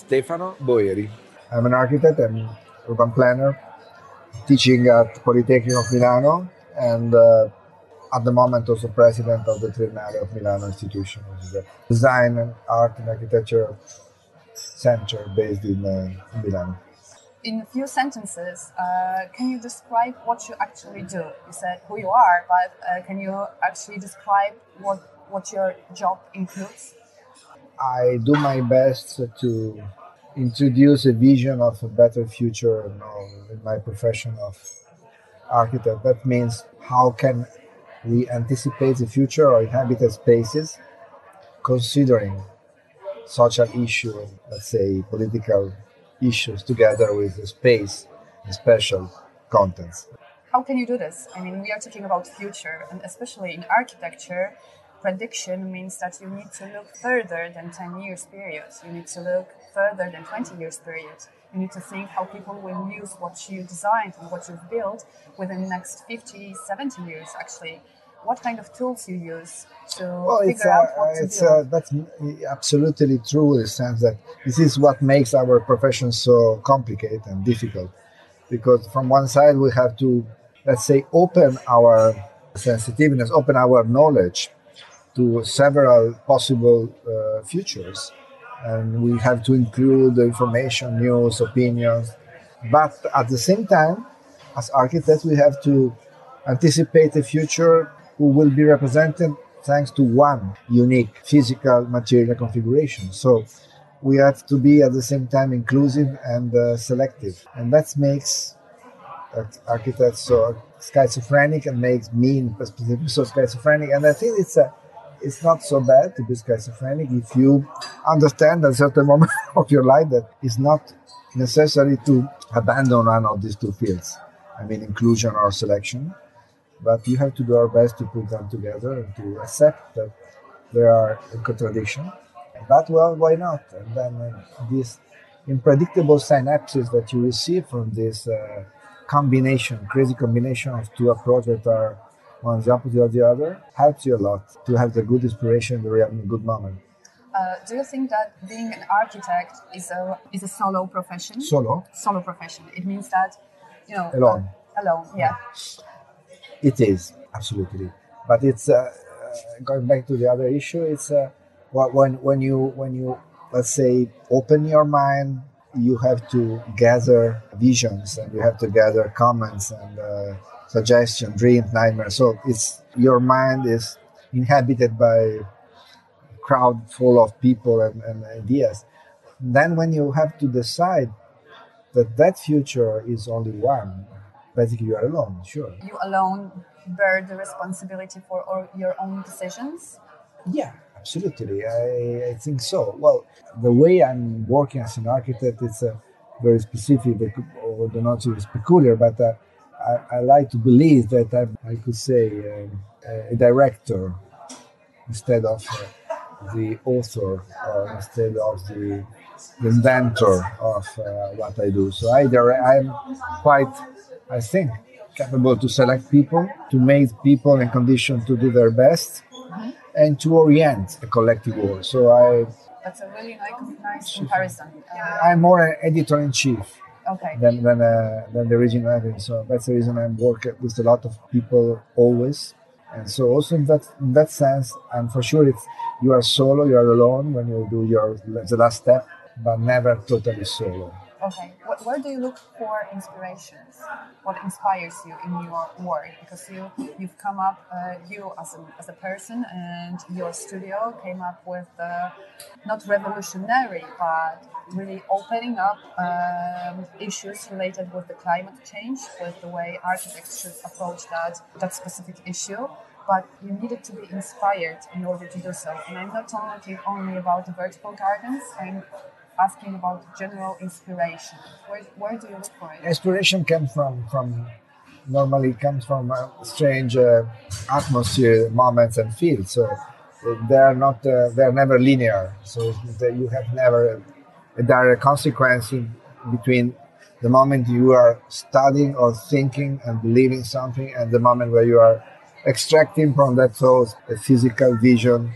Stefano Boeri. I'm an architect and urban planner, teaching at Polytechnic of Milano, and uh, at the moment also president of the Triennale of Milano institution, which is a design and art and architecture center based in, uh, in Milano. In a few sentences, uh, can you describe what you actually do? You said who you are, but uh, can you actually describe what what your job includes? I do my best to introduce a vision of a better future you know, in my profession of architect. That means how can we anticipate the future or inhabited spaces considering social issues, let's say political issues, together with the space and special contents. How can you do this? I mean, we are talking about future, and especially in architecture, prediction means that you need to look further than 10 years periods. You need to look further than 20 years periods. You need to think how people will use what you designed and what you've built within the next 50, 70 years, actually. What kind of tools you use to well, figure uh, out what to it's, do? uh, that's absolutely true in the sense that this is what makes our profession so complicated and difficult. Because from one side, we have to, let's say, open our sensitiveness, open our knowledge to several possible uh, futures. And we have to include the information, news, opinions. But at the same time, as architects, we have to anticipate a future who will be represented thanks to one unique physical material configuration. So we have to be at the same time inclusive and uh, selective. And that makes uh, architects so schizophrenic and makes me specifically so schizophrenic. And I think it's a it's not so bad to be schizophrenic if you understand at a certain moment of your life that it's not necessary to abandon one of these two fields. I mean, inclusion or selection. But you have to do our best to put them together and to accept that there are a contradiction. But well, why not? And then uh, these unpredictable synapses that you receive from this uh, combination, crazy combination of two approaches that are one the opposite of the other, helps you a lot to have the good inspiration, the good moment. Uh, do you think that being an architect is a is a solo profession? Solo, Solo profession. It means that you know alone. uh, alone. Yeah. It is absolutely, but it's uh, uh, going back to the other issue. It's uh, when when you when you let's say open your mind, you have to gather visions and you have to gather comments and uh, suggestion, dreams, nightmares. So it's your mind is inhabited by a crowd full of people and, and ideas. Then when you have to decide that that future is only one, basically you are alone. Sure. You alone bear the responsibility for all your own decisions. Yeah, absolutely. I, I think so. Well, the way I'm working as an architect it's uh, very specific, or the not so peculiar, but uh, I, I, like to believe that I'm, I could say, uh, a director instead of uh, the author, or instead of the, the inventor of uh, what I do. So I dire- I'm quite, I think, capable to select people, to make people in condition to do their best and to orient a collective work. So I, That's a really nice, nice comparison. Uh, I'm more an editor in chief okay. than than, uh, than the original editor. So that's the reason I'm working with a lot of people always. And so also in that in that sense, and for sure, it's you are solo, you are alone when you do your the last step, but never totally solo. Okay. Wh- where do you look for inspirations? What inspires you in your work? Because you you've come up, uh, you as a, as a person and your studio came up with uh, not revolutionary, but really opening up um, issues related with the climate change, with the way architects should approach that that specific issue. But you needed to be inspired in order to do so. And I'm not talking only about the vertical gardens. I'm asking about general inspiration. Where, where do you look for it? Inspiration comes from from normally comes from strange uh, atmosphere, moments, and fields. So they are not uh, they are never linear. So you have never a direct consequence between the moment you are studying or thinking and believing something and the moment where you are extracting from that thought a physical vision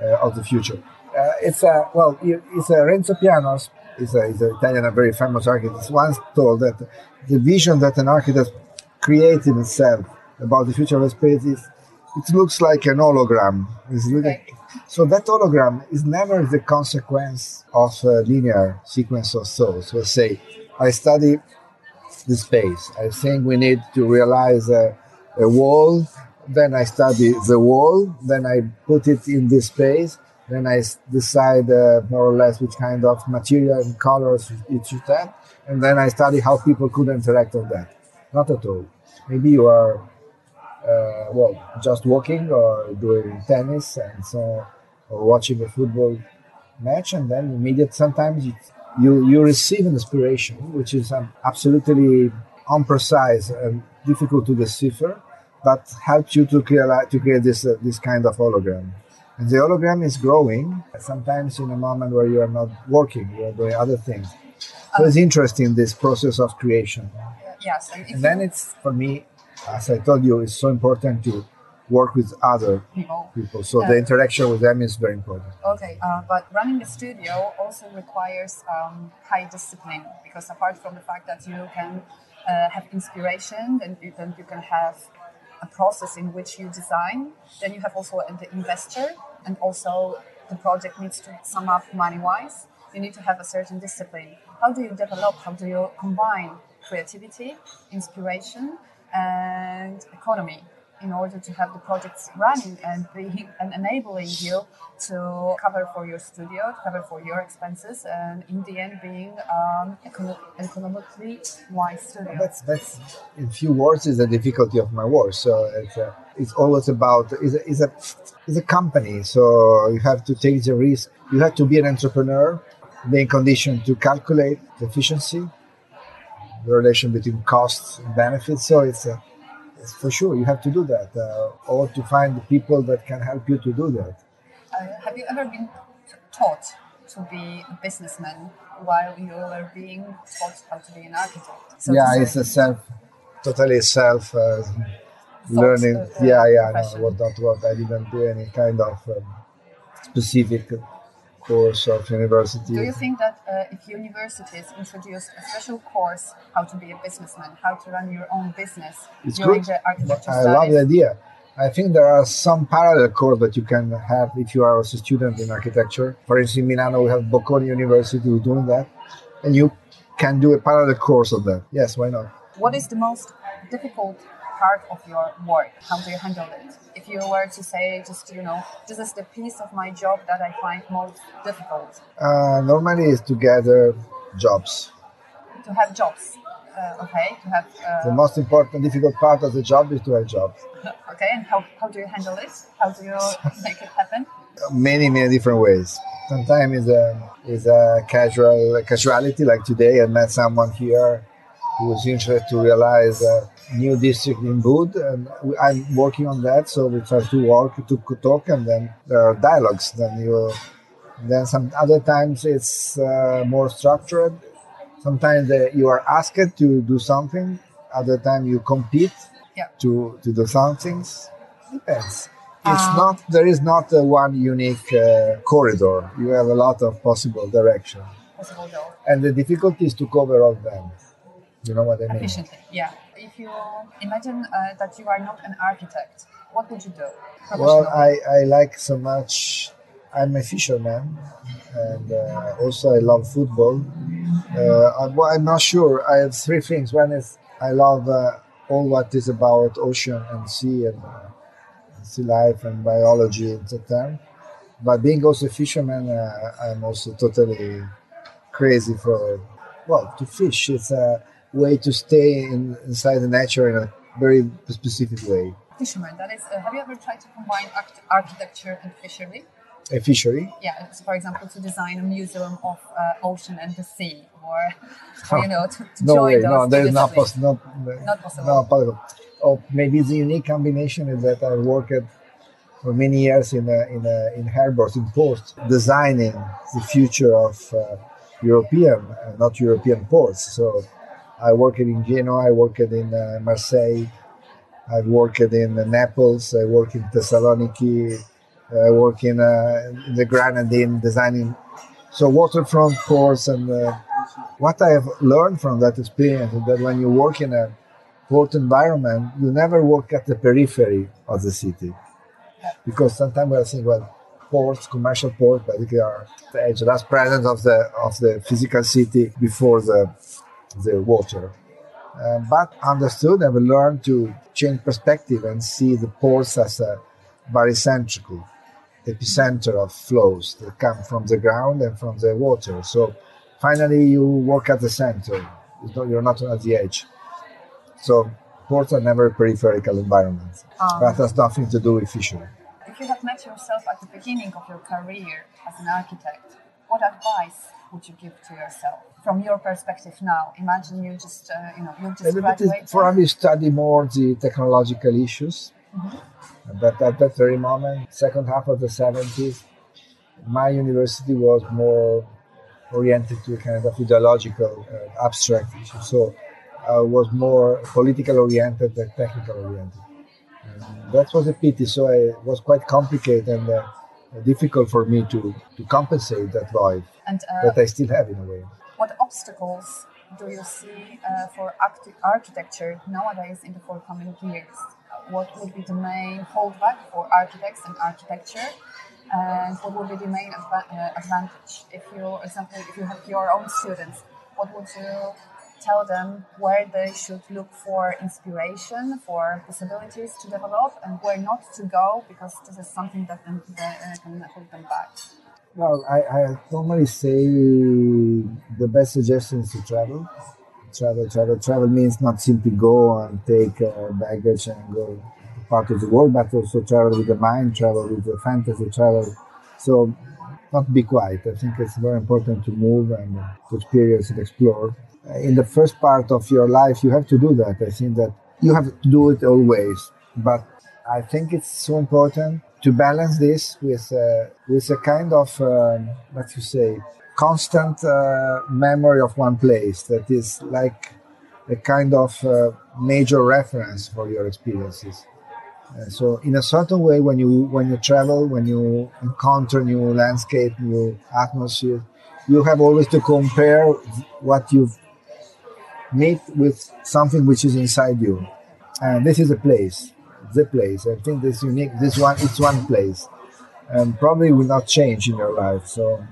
uh, of the future. Uh, it's a well, it's a Renzo Piano's is, a, is an Italian, a very famous architect, once told that the vision that an architect created himself about the future of space is it looks like an hologram. So that hologram is never the consequence of a linear sequence of thoughts. So say, I study the space. I think we need to realize a, a wall. Then I study the wall. Then I put it in this space. Then I decide uh, more or less which kind of material and colors it should have. And then I study how people could interact on that. Not at all. Maybe you are uh, well, just walking or doing tennis and so, or watching a football match, and then immediate sometimes you you, you receive an inspiration, which is um, absolutely unprecise and difficult to decipher, but helps you to create to create this uh, this kind of hologram. And the hologram is growing sometimes in a moment where you are not working, you are doing other things. So it's interesting this process of creation. Yes, and And then it's for me, as I told you, it's so important to work with other people people. So the interaction with them is very important. Okay, uh, but running a studio also requires um, high discipline because apart from the fact that you can uh, have inspiration and you, then you can have a process in which you design, then you have also the investor and also the project needs to sum up money wise. You need to have a certain discipline. How do you develop? How do you combine creativity, inspiration, and economy? In order to have the projects running and be, and enabling you to cover for your studio, cover for your expenses, and in the end being um, econo- economically wise studio. That's that's in few words is the difficulty of my work. So it's uh, it's always about is a, is a a company. So you have to take the risk. You have to be an entrepreneur, being conditioned to calculate the efficiency, the relation between costs and benefits. So it's a it's for sure you have to do that, uh, or to find the people that can help you to do that. Uh, have you ever been t- taught to be a businessman while you were being taught how to be an architect? So yeah, it's a self, totally self uh, learning. uh, yeah, yeah, no, what not what. I didn't do any kind of um, specific course of university. Do you think that uh, if universities introduced a special course how to be a businessman, how to run your own business It's during good. the architecture I studies? love the idea. I think there are some parallel course that you can have if you are a student in architecture. For instance, in Milano, we have Bocconi University who's doing that, and you can do a parallel course of that. Yes, why not? What is the most difficult part of your work? How do you handle it? If you were to say, just you know, this is the piece of my job that I find most difficult Uh, normally, is to gather jobs. to have jobs. Uh, okay, to have. The Uh, most important, difficult part of the job is to have jobs. okay, and how, how do you handle it? How do you make it happen? many many different ways. Sometimes it's a is a casual casuality like today. I met someone here who was interested to realize a new district in Bud, and I'm working on that. So we try to work to talk, and then there are dialogues. Then you then some other times it's uh, more structured. Sometimes uh, you are asked to do something. Other time you compete Yeah. to to do some things. Depends. It's Um, not there is not a one unique uh, corridor. You have a lot of possible direction, Possible and the difficulty is to cover all of them. You know what I mean? efficiently. Yeah. If you imagine uh, that you are not an architect, what would you do? Well. I, I like so much. I'm a fisherman, and uh, also I love football. Uh, I'm, well, I'm not sure. I have three things. One is I love uh, all what is about ocean and sea and uh, sea life and biology, etc. But being also a fisherman, uh, I'm also totally crazy for well to fish. It's a way to stay in, inside the nature in a very specific way. fisherman. That is. Uh, have you ever tried to combine arch- architecture and fishery? A fishery. Yeah. So for example, to design a museum of uh, ocean and the sea, or, or you know, to, to No join way, those. no, there is not disciplines. possible. No, Not possible. No, possible. Oh, maybe the unique combination is that I worked for many years in a, in a, in harbors, in ports, designing the future of uh, European, uh, not European ports. So I worked in Genoa, I worked in uh, Marseille, I worked in Naples, I worked in Thessaloniki, I worked in, uh, in the Grenadine designing So waterfront ports and uh, what I have learned from that experience is that when you work in a port environment, you never work at the periphery of the city. Because sometimes we are saying, well, ports, commercial ports, basically are the edge, last presence of the of the physical city before the the water. Uh, but understood and we learned to change perspective and see the ports as a barycentrical epicenter of flows that come from the ground and from the water. So finally, you work at the center. You're not at the edge. So ports are never peripheral environments. Um, that has nothing to do with fishery. If you have met yourself at the beginning of your career as an architect, what advice would you give to yourself from your perspective now? Imagine you just, uh, you know, you just graduated. Probably study more the technological issues. Mm-hmm. But at that very moment, second half of the 70s, my university was more oriented to a kind of ideological, uh, abstract issue. So I was more political oriented than technical oriented. And that was a pity. So it was quite complicated and uh, difficult for me to, to compensate that void and, uh, that I still have in a way. What obstacles do you see uh, for architecture nowadays in the forthcoming years? What would be the main holdback for architects and architecture? And what would be the main adva- uh, advantage if you, for example, if you have your own students? What would you tell them where they should look for inspiration, for possibilities to develop, and where not to go because this is something that, that uh, can hold them back. Well, I, I normally say the best suggestion is to travel. Travel, travel, travel means not simply go and take uh, baggage and go part of the world, but also travel with the mind, travel with the fantasy, travel. So, not be quiet. I think it's very important to move and to experience and explore in the first part of your life, you have to do that. I think that you have to do it always. But I think it's so important to balance this with uh, with a kind of um, what you say constant uh, memory of one place that is like a kind of uh, major reference for your experiences. Uh, so in a certain way, when you when you travel, when you encounter new landscape, new atmosphere, you have always to compare what you've meet with something which is inside you. And this is a place, the place. I think this unique, this one, it's one place. And probably will not change in your life. So,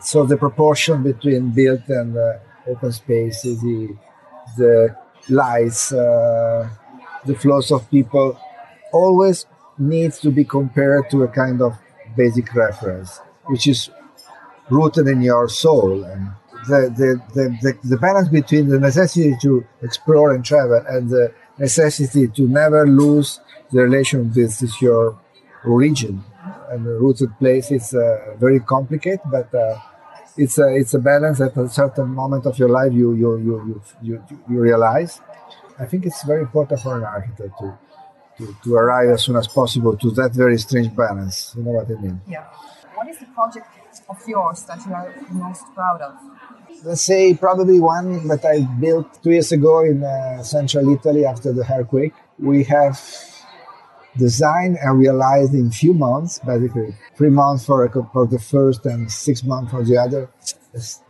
so the proportion between built and uh, open space, the, the lights, uh, the flows of people, always needs to be compared to a kind of basic reference, which is rooted in your soul. And the, the, the, the, balance between the necessity to explore and travel and the necessity to never lose the relation with your origin and rooted place is uh, very complicated, but uh, it's a it's a balance at a certain moment of your life you you you you, you, you realize. I think it's very important for an architect to, to to arrive as soon as possible to that very strange balance. You know what I mean? Yeah. What is the project of yours that you are most proud of? let's say probably one that I built two years ago in uh, central Italy after the earthquake. We have designed and realized in few months, basically three months for, for the first and six months for the other,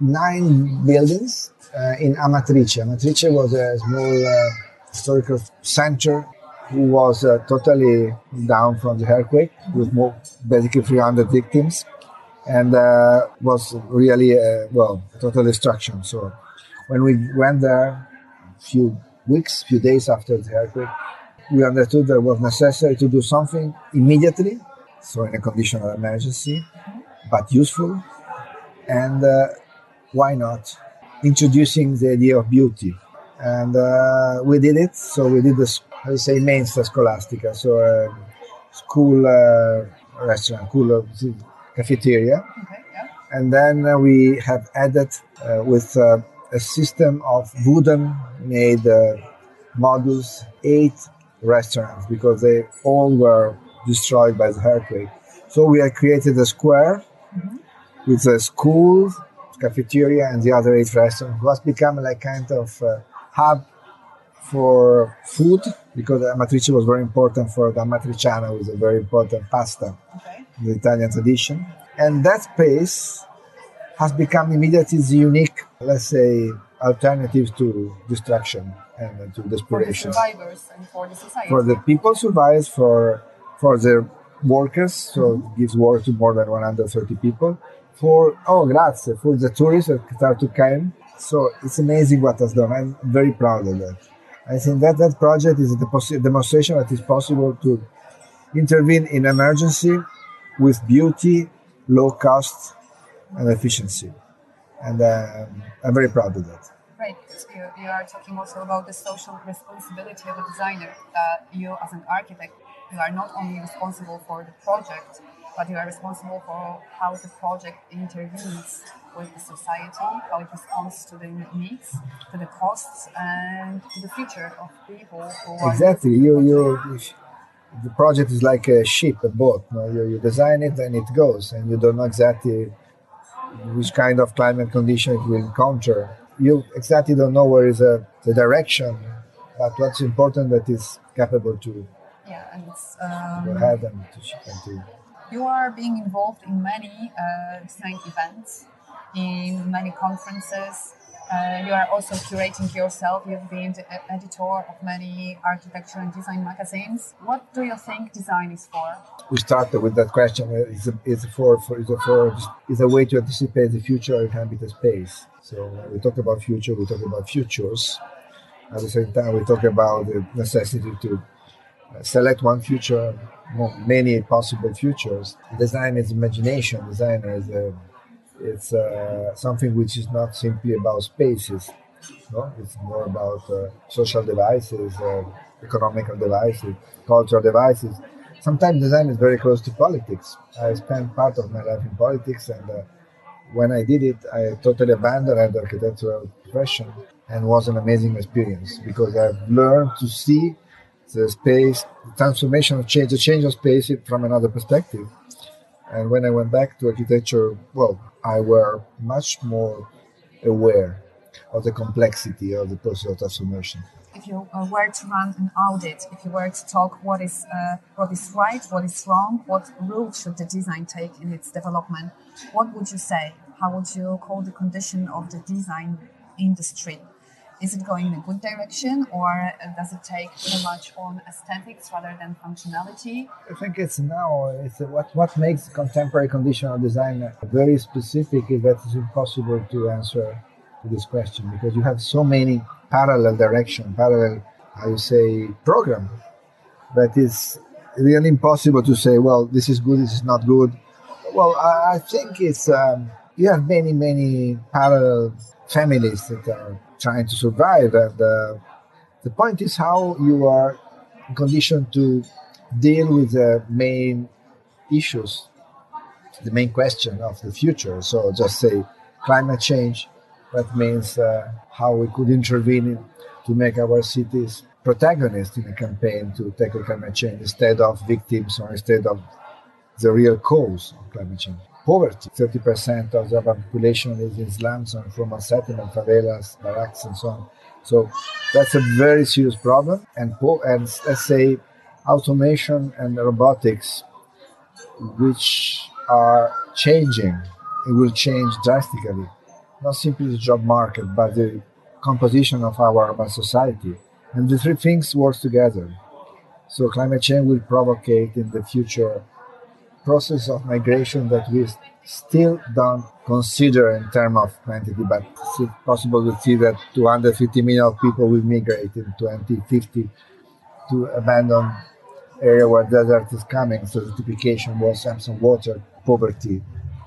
nine buildings uh, in Amatrice. Amatrice was a small uh, historical center who was uh, totally down from the earthquake with more, basically 300 victims and uh, was really uh, well total destruction. So when we went there, a few weeks, few days after the earthquake, we understood that it was necessary to do something immediately, so in a condition of emergency, but useful, and uh, why not introducing the idea of beauty? And uh, we did it. So we did this, you say, Mensa Scolastica, so a school uh, restaurant, cool cafeteria. Okay, yeah. And then uh, we have added uh, with uh, a system of wooden made uh, modules eight restaurants because they all were destroyed by the earthquake. So we have created a square mm-hmm. with a school, cafeteria, and the other eight restaurants. It has become like kind of hub for food because Amatrice was very important for the Amatriciana, was a very important pasta. Okay the Italian tradition. And that space has become immediately the unique, let's say, alternative to destruction and to desperation. For the survivors and for the society. For the people survivors, for for the workers, so mm-hmm. it gives work to more than 130 people. For oh, grazie, for the tourists that start to come. So it's amazing what has done. I'm very proud of that. I think that that project is a demonstration that it's possible to intervene in emergency with beauty, low cost, and efficiency. And um, I'm very proud of that. Right, you, you are talking also about the social responsibility of a designer. That you, as an architect, you are not only responsible for the project, but you are responsible for how the project intervenes with the society, how it responds to the needs, to the costs, and to the future of people. exactly. You, you, the project is like a ship, a boat. You, you, you design it and it goes, and you don't know exactly which kind of climate condition it will encounter. You exactly don't know where is a, uh, the direction, but what's important that is capable to yeah, and it's, um, ahead and to, and to you are being involved in many uh, design events, in many conferences. Uh, you are also curating yourself. You've been the editor of many architecture and design magazines. What do you think design is for? We started with that question. It's a, it's a for, for, it's a for, it's a way to anticipate the future of the space. So we talk about future, we talk about futures. At the same time, we talk about the necessity to uh, select one future, many possible futures. Design is imagination. Design is a it's uh, something which is not simply about spaces. No? It's more about uh, social devices, uh, economical devices, cultural devices. Sometimes design is very close to politics. I spent part of my life in politics, and uh, when I did it, I totally abandoned the architectural profession, and was an amazing experience because I've learned to see the space, the transformation of change, the change of space from another perspective. And when I went back to architecture, well, I were much more aware of the complexity of the process of transformation. If you uh, were to run an audit, if you were to talk what is uh, what is right, what is wrong, what route should the design take in its development, what would you say? How would you call the condition of the design industry? Is it going in a good direction or does it take too much on aesthetics rather than functionality? I think it's now it's what what makes contemporary conditional design very specific is that it's impossible to answer to this question because you have so many parallel direction, parallel how you say program that is really impossible to say well this is good, this is not good. Well, I, I think it's um, you have many many parallel families that are trying to survive. And uh, the point is how you are conditioned to deal with the main issues, the main question of the future. So just say climate change. That means uh, how we could intervene to make our cities protagonists in a campaign to tackle climate change instead of victims or instead of the real cause of climate change poverty. 30% of the population is in slums and from settlement, favelas, barracks, and so on. So that's a very serious problem. And, po- and let's say automation and robotics, which are changing, it will change drastically. Not simply the job market, but the composition of our urban society. And the three things work together. So climate change will provocate in the future process of migration that we still don't consider in terms of quantity, but it's possible to see that 250 million people will migrate in 2050 to abandon area where desert is coming. So certification was some water, poverty.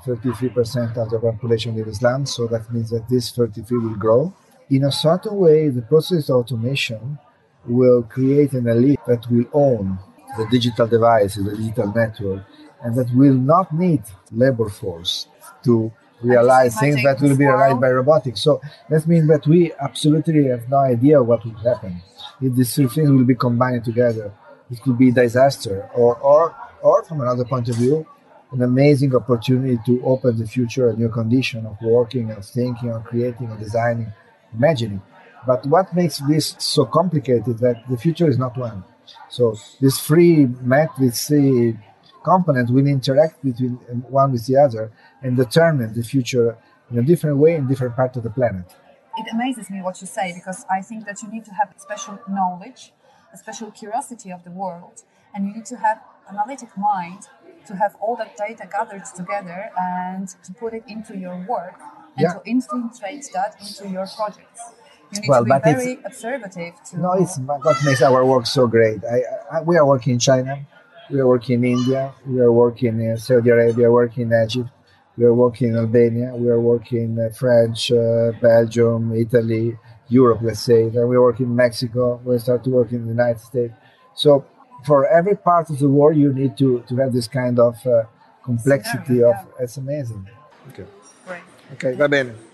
33% of the population lives land, so that means that this 33 will grow. In a certain way, the process of automation will create an elite that will own the digital devices, the digital network, and that will not need labor force to realize things that will be realized by robotics. So that means that we absolutely have no idea what will happen. If these three things will be combined together, it could be disaster or, or, or from another point of view, an amazing opportunity to open the future a new condition of working, of thinking, of creating, of designing, imagining. But what makes this so complicated is that the future is not one. So this free matrix, components will interact between um, one with the other and determine the future in a different way in different parts of the planet. It amazes me what you say because I think that you need to have special knowledge, a special curiosity of the world, and you need to have analytic mind to have all that data gathered together and to put it into your work and Yeah. to infiltrate that into your projects. You need Well, to be but it's- very observative to No, it's what makes our work so great. I, I, we are working in China, we are working in India, we are working in Saudi Arabia, working in Egypt, we are working in Albania, we are working in French, uh, Belgium, Italy, Europe, let's say. Then we work in Mexico. We start to work in the United States. So for every part of the world, you need to, to have this kind of uh, complexity Scenario, of. It's amazing. Okay. great. Ok, va bene.